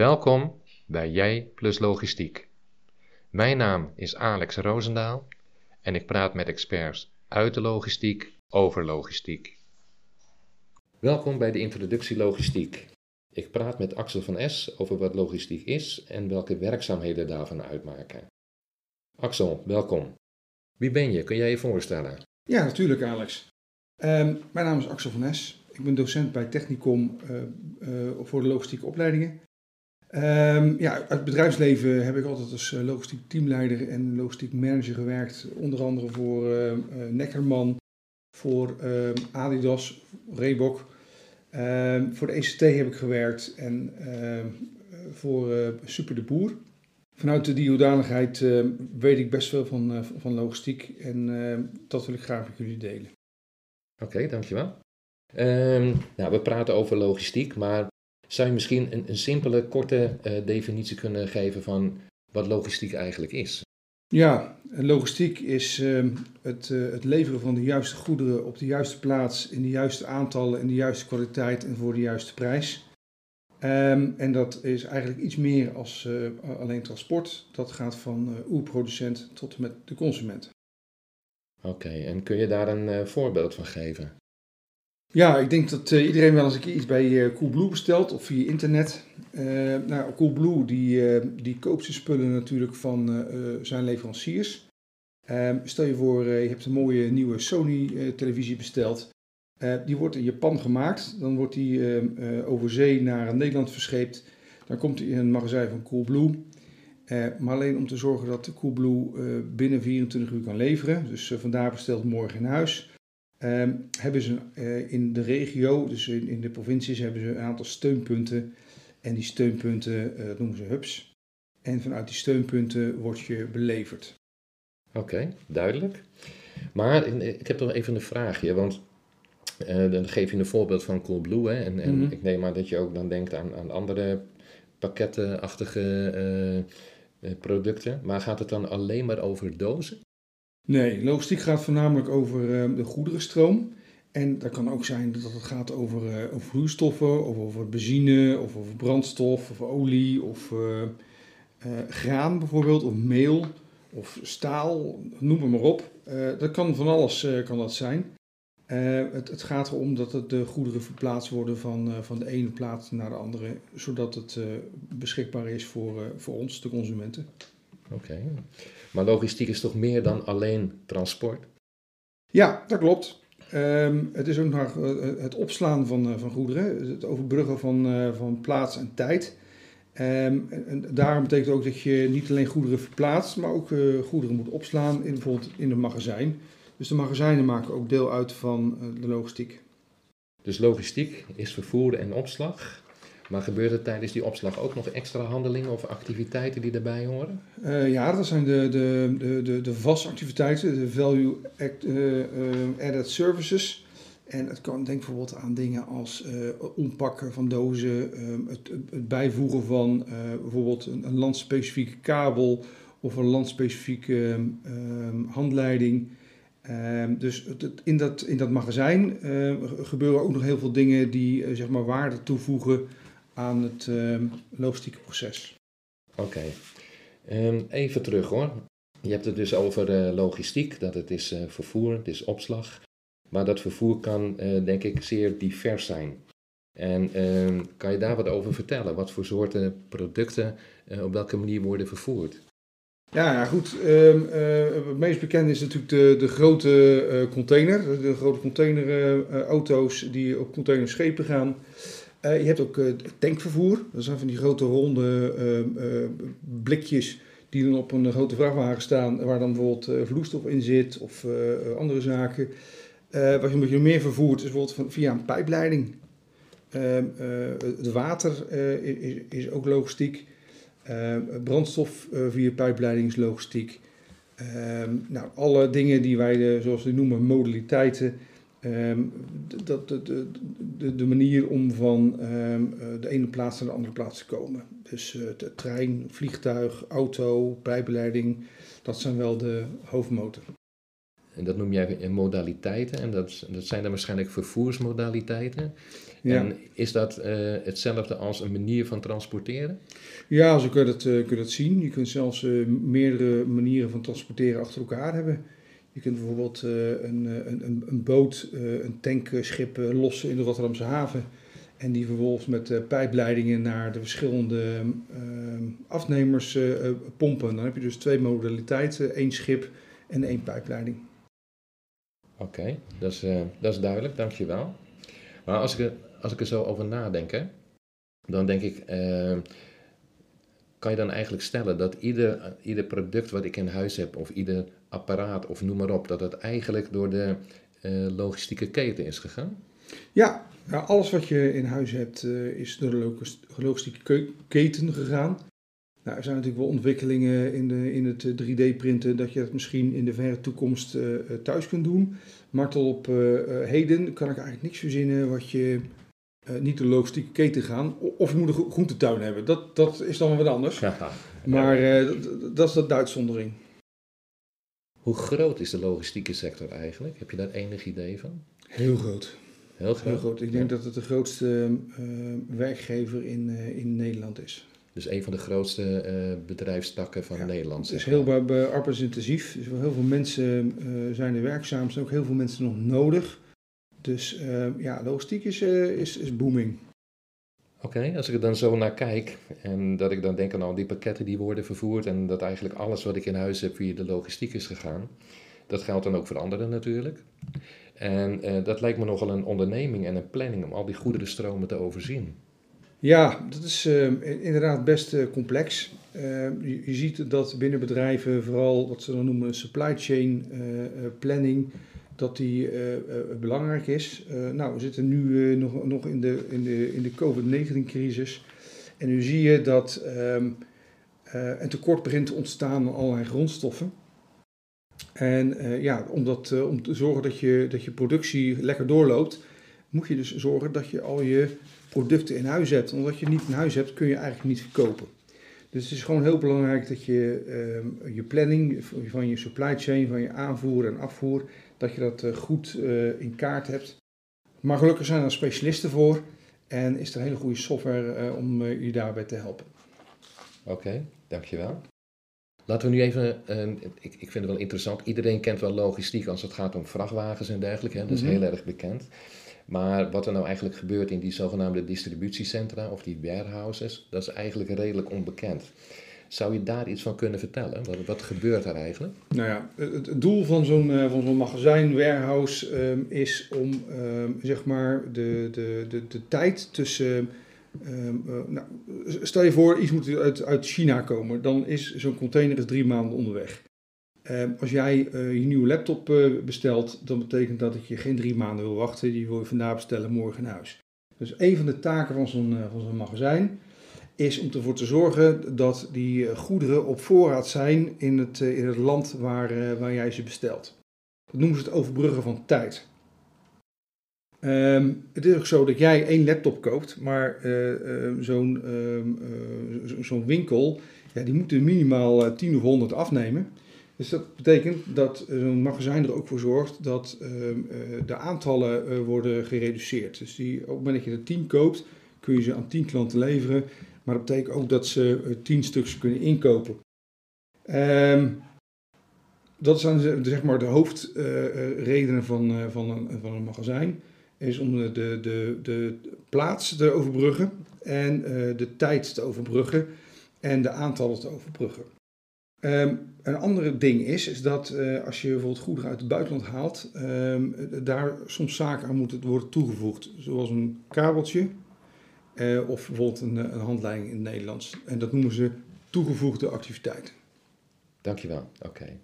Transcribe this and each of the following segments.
Welkom bij Jij plus Logistiek. Mijn naam is Alex Roosendaal en ik praat met experts uit de logistiek over logistiek. Welkom bij de introductie logistiek. Ik praat met Axel van S over wat logistiek is en welke werkzaamheden daarvan uitmaken. Axel, welkom. Wie ben je? Kun jij je voorstellen? Ja, natuurlijk Alex. Ehm, mijn naam is Axel van Es. Ik ben docent bij Technicom uh, uh, voor de logistieke opleidingen. Um, ja, uit het bedrijfsleven heb ik altijd als uh, logistiek teamleider en logistiek manager gewerkt. Onder andere voor Neckerman, voor ehm, Adidas, Reebok. voor de ECT heb ik gewerkt en voor Super de Boer. Vanuit die hoedanigheid weet ik best veel van, van logistiek en dat wil ik graag met jullie delen. Oké, dankjewel. Um, nou, we praten over logistiek, maar zou je misschien een, een simpele, korte uh, definitie kunnen geven van wat logistiek eigenlijk is? Ja, logistiek is uh, het, uh, het, leveren van de juiste goederen op de juiste plaats, in de juiste aantallen, in de juiste kwaliteit en voor de juiste prijs. Um, en dat is eigenlijk iets meer als uh, alleen transport. Dat gaat van oerproducent tot met de consument. Oké, en kun je daar een voorbeeld van geven? Ja, ik denk dat uh, iedereen wel eens een keer iets bij uh, Coolblue bestelt of via internet. nou, Coolblue die, die koopt zijn spullen natuurlijk van zijn leveranciers. Ehm, stel je voor, je hebt een mooie nieuwe Sony televisie besteld. die wordt in Japan gemaakt. Dan wordt die ehm, over zee naar Nederland verscheept. Dan komt hij in een magazijn van Coolblue. Uh, maar alleen om te zorgen dat Coolblue uh, binnen 24 uur kan leveren. Dus uh, vandaar besteld morgen in huis. Ehm, hebben ze in de regio, dus in, in, de provincies, hebben ze een aantal steunpunten. En die steunpunten noemen ze hubs. En vanuit die steunpunten word je beleverd. Oké, duidelijk. Maar ik heb toch even een vraagje, want dan geef je een voorbeeld van Coolblue. Hè, en, en mm-hmm. ik neem aan dat je ook dan denkt aan, aan andere pakkettenachtige eh, producten. Maar gaat het dan alleen maar over dozen? Nee, logistiek gaat voornamelijk over uh, de goederenstroom. En dat kan ook zijn dat het gaat over, over vloeistoffen, of over benzine, of over brandstof, of olie, of uh, graan bijvoorbeeld, of meel, of staal, noem maar op. dat kan van alles kan dat zijn. Het, het, gaat erom dat het de goederen verplaatst worden van, van de ene plaats naar de andere, zodat het beschikbaar is voor, voor ons, de consumenten. Oké, maar logistiek is toch meer dan alleen transport? Ja, dat klopt. Um, het is ook nog het opslaan van, van goederen, het overbruggen van, van plaats en tijd. Um, en daarom betekent ook dat je niet alleen goederen verplaatst, maar ook goederen moet opslaan, in, bijvoorbeeld in een magazijn. Dus de magazijnen maken ook deel uit van eh, de logistiek. Dus logistiek is vervoer en opslag. Maar gebeurt er tijdens die opslag ook nog extra handelingen of activiteiten die daarbij horen? Uh, ja, dat zijn de, de, de, de, de VAS-activiteiten, de Value Act, uh, Added Services. En het kan, denk bijvoorbeeld aan dingen als uh, ompakken van dozen, uh, het, het, bijvoegen van bijvoorbeeld een, landspecifieke kabel of een landspecifieke handleiding. Um, dus in, dat, in dat magazijn gebeuren ook nog heel veel dingen die zeg maar waarde toevoegen aan het uh, logistieke proces. Oké, okay. um, even terug hoor. Je hebt het dus over eh, logistiek, dat het is eh, vervoer, het is opslag. Maar dat vervoer kan denk ik zeer divers zijn. En ehm, kan je daar wat over vertellen? Wat voor soorten producten op welke manier worden vervoerd? Ja, goed. Um, het meest bekende is natuurlijk de, de grote container. De grote containerauto's die op containerschepen gaan. Je hebt ook tankvervoer. Dat zijn van die grote ronde ehm, blikjes die dan op een grote vrachtwagen staan. Waar dan bijvoorbeeld vloeistof in zit of andere zaken. wat je nog meer vervoert is bijvoorbeeld via een pijpleiding. Ehm, het water is, is ook logistiek. Uh, brandstof uh, via pijpleidingslogistiek. Uh, nou, alle dingen die wij, uh, zoals we noemen, modaliteiten. Ehm, dat, de, de, de, manier om van ehm, de ene plaats naar de andere plaats te komen. Dus de trein, vliegtuig, auto, pijpleiding, dat zijn wel de hoofdmotoren. En dat noem jij modaliteiten en dat, dat zijn dan waarschijnlijk vervoersmodaliteiten. Ja. En is dat eh, hetzelfde als een manier van transporteren? Ja, zo kun je dat, eh, kun je dat zien. Je kunt zelfs eh, meerdere manieren van transporteren achter elkaar hebben. Je kunt bijvoorbeeld eh, een, eh, een, een, een boot, eh, een tankschip lossen in de Rotterdamse haven. En die vervolgens met pijpleidingen naar de verschillende eh, afnemers pompen. Dan heb je dus twee modaliteiten, één schip en één pijpleiding. Oké, dat, is, dat is duidelijk, dankjewel. Maar als ik, als ik er zo over nadenk, dan denk ik, eh, kan je dan eigenlijk stellen dat ieder, ieder product wat ik in huis heb, of ieder apparaat, of noem maar op, dat het eigenlijk door de eh, logistieke keten is gegaan? Ja, ja, alles wat je in huis hebt eh, is door de logis- logistieke keten gegaan. Nou, er zijn natuurlijk wel ontwikkelingen in, de, in het 3D-printen dat je dat misschien in de verre toekomst eh, eh, thuis kunt doen. Maar tot op eh, eh, heden kan ik eigenlijk niks verzinnen wat je eh, niet door de logistieke keten gaan. Of je moet een gro- groentetuin hebben. Dat, dat is dan wat anders. Haha. Maar eh, dat- dat is de uitzondering. Hoe groot is de logistieke sector eigenlijk? Heb je daar enig idee van? Heel groot. Heel groot. Heel groot. Ik denk dat het de grootste eh, werkgever in, eh, in Nederland is. Dus een van de grootste eh, bedrijfstakken van Ja, Nederland. Het is heel arbeidsintensief. Dus heel veel mensen zijn er werkzaam. Er zijn ook heel veel mensen nog nodig. Dus ja, logistiek is, is, is booming. Oké, als ik er dan zo naar kijk en dat ik dan denk aan al die pakketten die worden vervoerd en dat eigenlijk alles wat ik in huis heb via de logistiek is gegaan, dat geldt dan ook voor anderen natuurlijk. En eh, dat lijkt me nogal een onderneming en een planning om al die goederenstromen te overzien. Ja, dat is eh, inderdaad best eh, complex. Je, je ziet dat binnen bedrijven vooral wat ze dan noemen supply chain planning, dat die eh, eh, belangrijk is. Eh, nou, we zitten nu nog, nog in de, in de, in de COVID-19-crisis. En nu zie je dat ehm, eh, een tekort begint te ontstaan aan allerlei grondstoffen. En ja, om, dat, om te zorgen dat je, dat je productie lekker doorloopt, moet je dus zorgen dat je al je producten in huis hebt. Omdat je niet in huis hebt, kun je eigenlijk niet verkopen. Dus het is gewoon heel belangrijk dat je ehm, je planning van je supply chain, van je aanvoer en afvoer, dat je dat eh, goed eh, in kaart hebt. Maar gelukkig zijn er specialisten voor en is er hele goede software eh, om je daarbij te helpen. Oké, dankjewel. Laten we nu even, eh, ik, ik vind het wel interessant, iedereen kent wel logistiek als het gaat om vrachtwagens en dergelijke, hè? dat is Mhm. heel erg bekend. Maar wat er nou eigenlijk gebeurt in die zogenaamde distributiecentra of die warehouses, dat is eigenlijk redelijk onbekend. Zou je daar iets van kunnen vertellen? Wat, wat gebeurt er eigenlijk? Nou ja, het, doel van zo'n eh, van zo'n magazijn, warehouse, ehm, is om ehm, zeg maar de, de, de, de tijd tussen. ehm, eh, nou, stel je voor, iets moet uit, uit China komen, dan is zo'n container is drie maanden onderweg. Als jij eh, je nieuwe laptop bestelt, dan betekent dat dat je geen drie maanden wil wachten. Die wil je vandaag bestellen, morgen in huis. Dus een van de taken van zo'n van zo'n magazijn is om ervoor te zorgen dat die eh, goederen op voorraad zijn in het, eh, in het land waar, eh, waar jij ze bestelt. Dat noemen ze het overbruggen van tijd. Ehm, het is ook zo dat jij één laptop koopt, maar eh, zo'n zo- zo'n winkel, ja, die moet er minimaal eh, 10 of 100 afnemen. Dus dat betekent dat zo'n magazijn er ook voor zorgt dat ehm, eh, de aantallen worden gereduceerd. Dus die, op het moment dat je er 10 koopt, kun je ze aan 10 klanten leveren. Maar dat betekent ook dat ze eh, 10 stuks kunnen inkopen. Ehm, dat zijn ze- zeg maar de hoofdredenen van, eh, van, een, van een magazijn. Is om de, de, de, plaats te overbruggen en eh, de tijd te overbruggen en de aantallen te overbruggen. Ehm, een andere ding is, is dat eh, als je bijvoorbeeld goederen uit het buitenland haalt, ehm, daar soms zaken aan moeten worden toegevoegd. Zoals een kabeltje eh, of bijvoorbeeld een, eh, een handleiding in het Nederlands. En dat noemen ze toegevoegde activiteiten. Dankjewel, oké.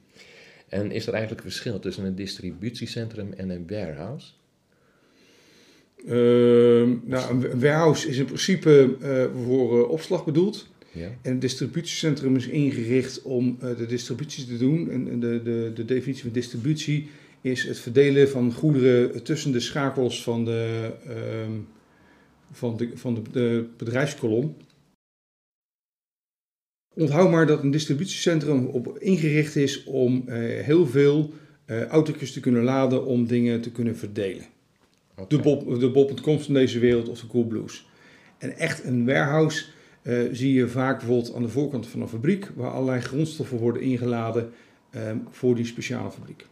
En is er eigenlijk een verschil tussen een distributiecentrum en een warehouse? Ehm, nou, een warehouse is in principe eh, voor opslag bedoeld. Ja? En een distributiecentrum is ingericht om de distributie te doen. En en de, de, de definitie van distributie is het verdelen van goederen tussen de schakels van de, ehm, van de, van de, de bedrijfskolom. Onthoud maar dat een distributiecentrum op ingericht is om eh, heel veel eh autootjes te kunnen laden om dingen te kunnen verdelen. De Bob, de Bob.coms van deze wereld of de Coolblues. En echt een warehouse uh, zie je vaak bijvoorbeeld aan de voorkant van een fabriek, waar allerlei grondstoffen worden ingeladen um, voor die speciale fabriek.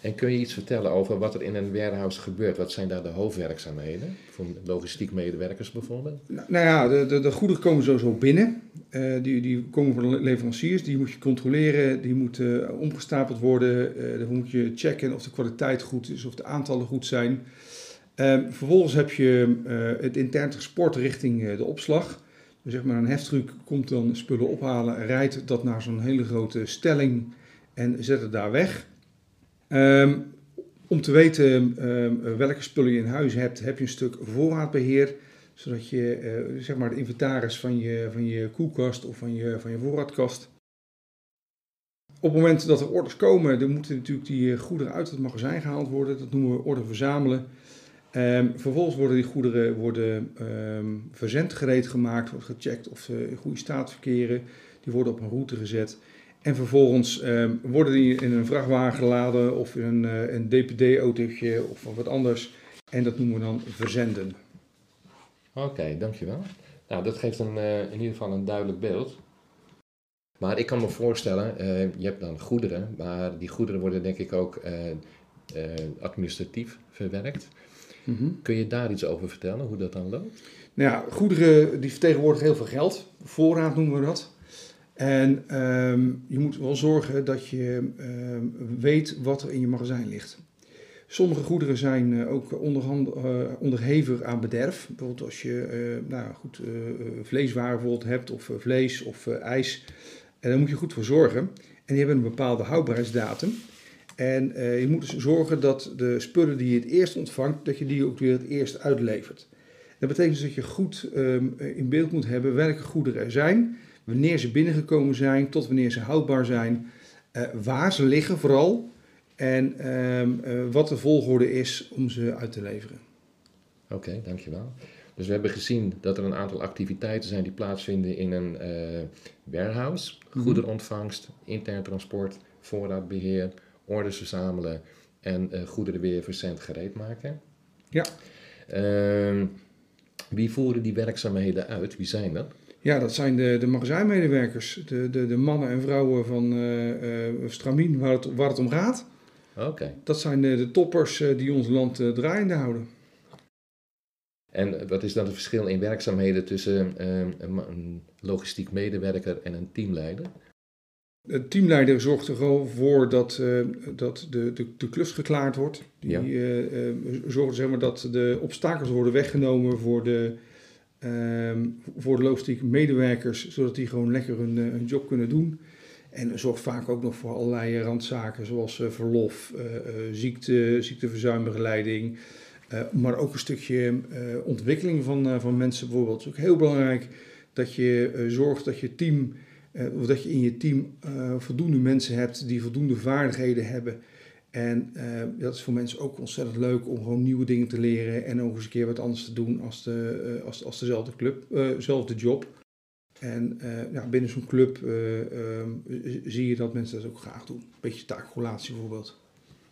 En kun je iets vertellen over wat er in een warehouse gebeurt? Wat zijn daar de hoofdwerkzaamheden voor logistiek medewerkers bijvoorbeeld? Nou, nou ja, de, de, de, goederen komen sowieso binnen. Uh, die, die komen van leveranciers, die moet je controleren, die moeten uh, omgestapeld worden. Uh, dan moet je checken of de kwaliteit goed is, of de aantallen goed zijn. Ehm, vervolgens heb je het intern transport richting de opslag. Dus zeg maar een heftruck komt dan spullen ophalen, rijdt dat naar zo'n hele grote stelling en zet het daar weg. Um, om te weten um, welke spullen je in huis hebt, heb je een stuk voorraadbeheer. Zodat je uh, zeg maar de inventaris van je, van je koelkast of van je, van je voorraadkast. Op het moment dat er orders komen, dan moeten natuurlijk die goederen uit het magazijn gehaald worden. Dat noemen we order verzamelen. Um, vervolgens worden die goederen worden, verzendgereed gemaakt, wordt gecheckt of ze in goede staat verkeren. Die worden op een route gezet. En vervolgens um, worden die in een vrachtwagen geladen of in een, uh, een DPD-autootje of wat anders. En dat noemen we dan verzenden. Oké, okay, dankjewel. Nou, dat geeft een, uh, in ieder geval een duidelijk beeld. Maar ik kan me voorstellen, uh, je hebt dan goederen, maar die goederen worden denk ik ook administratief verwerkt. Mm -hmm. Kun je daar iets over vertellen, hoe dat dan loopt? Nou ja, goederen die vertegenwoordigen heel veel geld. Voorraad noemen we dat. En um, je moet wel zorgen dat je um, weet wat er in je magazijn ligt. Sommige goederen zijn uh, ook onderhand, uh, onderhevig aan bederf. Bijvoorbeeld als je uh, nou, goed, vleeswaren bijvoorbeeld hebt, of vlees of ijs. En daar moet je goed voor zorgen. En die hebben een bepaalde houdbaarheidsdatum. En je moet dus zorgen dat de spullen die je het eerst ontvangt, dat je die ook weer het eerst uitlevert. Dat betekent dus dat je goed um, in beeld moet hebben welke goederen er zijn wanneer ze binnengekomen zijn, tot wanneer ze houdbaar zijn, uh, waar ze liggen vooral en uh, uh, wat de volgorde is om ze uit te leveren. Oké, okay, dankjewel. Dus we hebben gezien dat er een aantal activiteiten zijn die plaatsvinden in een warehouse. Mhm. Goederenontvangst, intern transport, voorraadbeheer, orders verzamelen en goederen weer verzend gereed maken. Ja. Ehm, wie voeren die werkzaamheden uit? Wie zijn dat? Ja, dat zijn de, de magazijnmedewerkers, de, de, de mannen en vrouwen van uh, uh, Stramien waar het, waar het om gaat. Oké. Dat zijn de, de toppers uh, die ons land draaiende houden. En wat is dan het verschil in werkzaamheden tussen een, een logistiek medewerker en een teamleider? De teamleider zorgt er gewoon voor dat, dat de, de, de klus geklaard wordt. Die ja. zorgt zeg maar, dat de obstakels worden weggenomen voor de, Um, voor de logistiek medewerkers, zodat die gewoon lekker hun, hun, job kunnen doen. En zorgt vaak ook nog voor allerlei randzaken zoals uh, verlof, uh, ziekte, ziekteverzuimbegeleiding. maar ook een stukje ontwikkeling van, van mensen bijvoorbeeld. Het is ook heel belangrijk dat je zorgt dat je team, of dat je in je team voldoende mensen hebt die voldoende vaardigheden hebben en uh, dat is voor mensen ook ontzettend leuk om gewoon nieuwe dingen te leren en ook eens een keer wat anders te doen als, de, uh, als, als dezelfde club, dezelfde uh, job. En ja, binnen zo'n club zie je dat mensen dat ook graag doen. Een beetje taakrelatie bijvoorbeeld.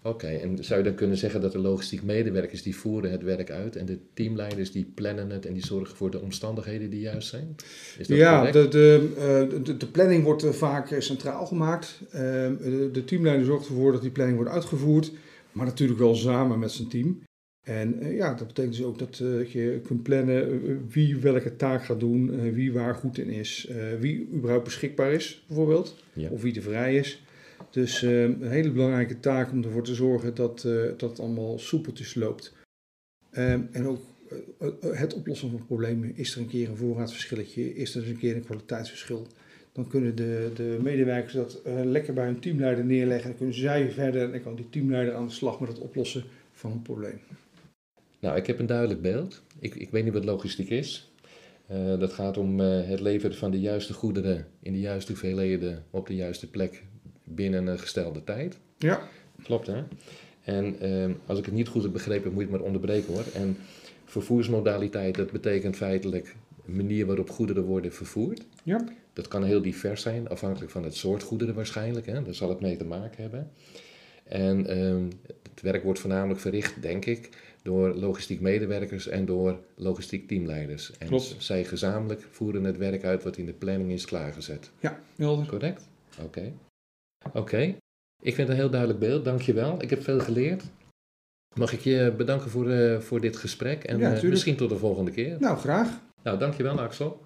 Oké, en zou je dan kunnen zeggen dat de logistiek medewerkers die voeren het werk uit en de teamleiders die plannen het en die zorgen voor de omstandigheden die juist zijn? Is dat ja, de, de, uh, de, de, planning wordt uh, vaak centraal gemaakt. Uh, de, de, teamleider zorgt ervoor dat die planning wordt uitgevoerd, maar natuurlijk wel samen met zijn team. En ja, dat betekent dus ook dat je kunt plannen wie welke taak gaat doen, wie waar goed in is, wie überhaupt beschikbaar is bijvoorbeeld, ja. of wie er vrij is. Dus uh, een hele belangrijke taak om ervoor te zorgen dat, uh, dat allemaal soepeltjes loopt. Um, en ook uh, het oplossen van problemen. Is er een keer een voorraadsverschilletje? Is er een keer een kwaliteitsverschil? Dan kunnen de, de medewerkers dat lekker bij hun teamleider neerleggen. En kunnen zij verder en dan kan die teamleider aan de slag met het oplossen van een probleem. Nou, ik heb een duidelijk beeld. Ik, ik weet niet wat logistiek is. dat gaat om het leveren van de juiste goederen in de juiste hoeveelheden op de juiste plek binnen een gestelde tijd. Ja. Klopt, hè? En eh, als ik het niet goed heb begrepen, moet je het maar onderbreken hoor. En vervoersmodaliteit, dat betekent feitelijk een manier waarop goederen worden vervoerd. Ja. Dat kan heel divers zijn, afhankelijk van het soort goederen waarschijnlijk. Hè? Daar zal het mee te maken hebben. En ehm, het werk wordt voornamelijk verricht, denk ik, door logistiek medewerkers en door logistiek teamleiders. En Klopt. zij gezamenlijk voeren het werk uit wat in de planning is klaargezet. Ja, helder. Correct? Oké. Oké. Ik vind een heel duidelijk beeld. Dankjewel. Ik heb veel geleerd. Mag ik je bedanken voor, eh, voor dit gesprek en Ja, eh, misschien tot de volgende keer. Nou, graag. Nou, dankjewel Axel.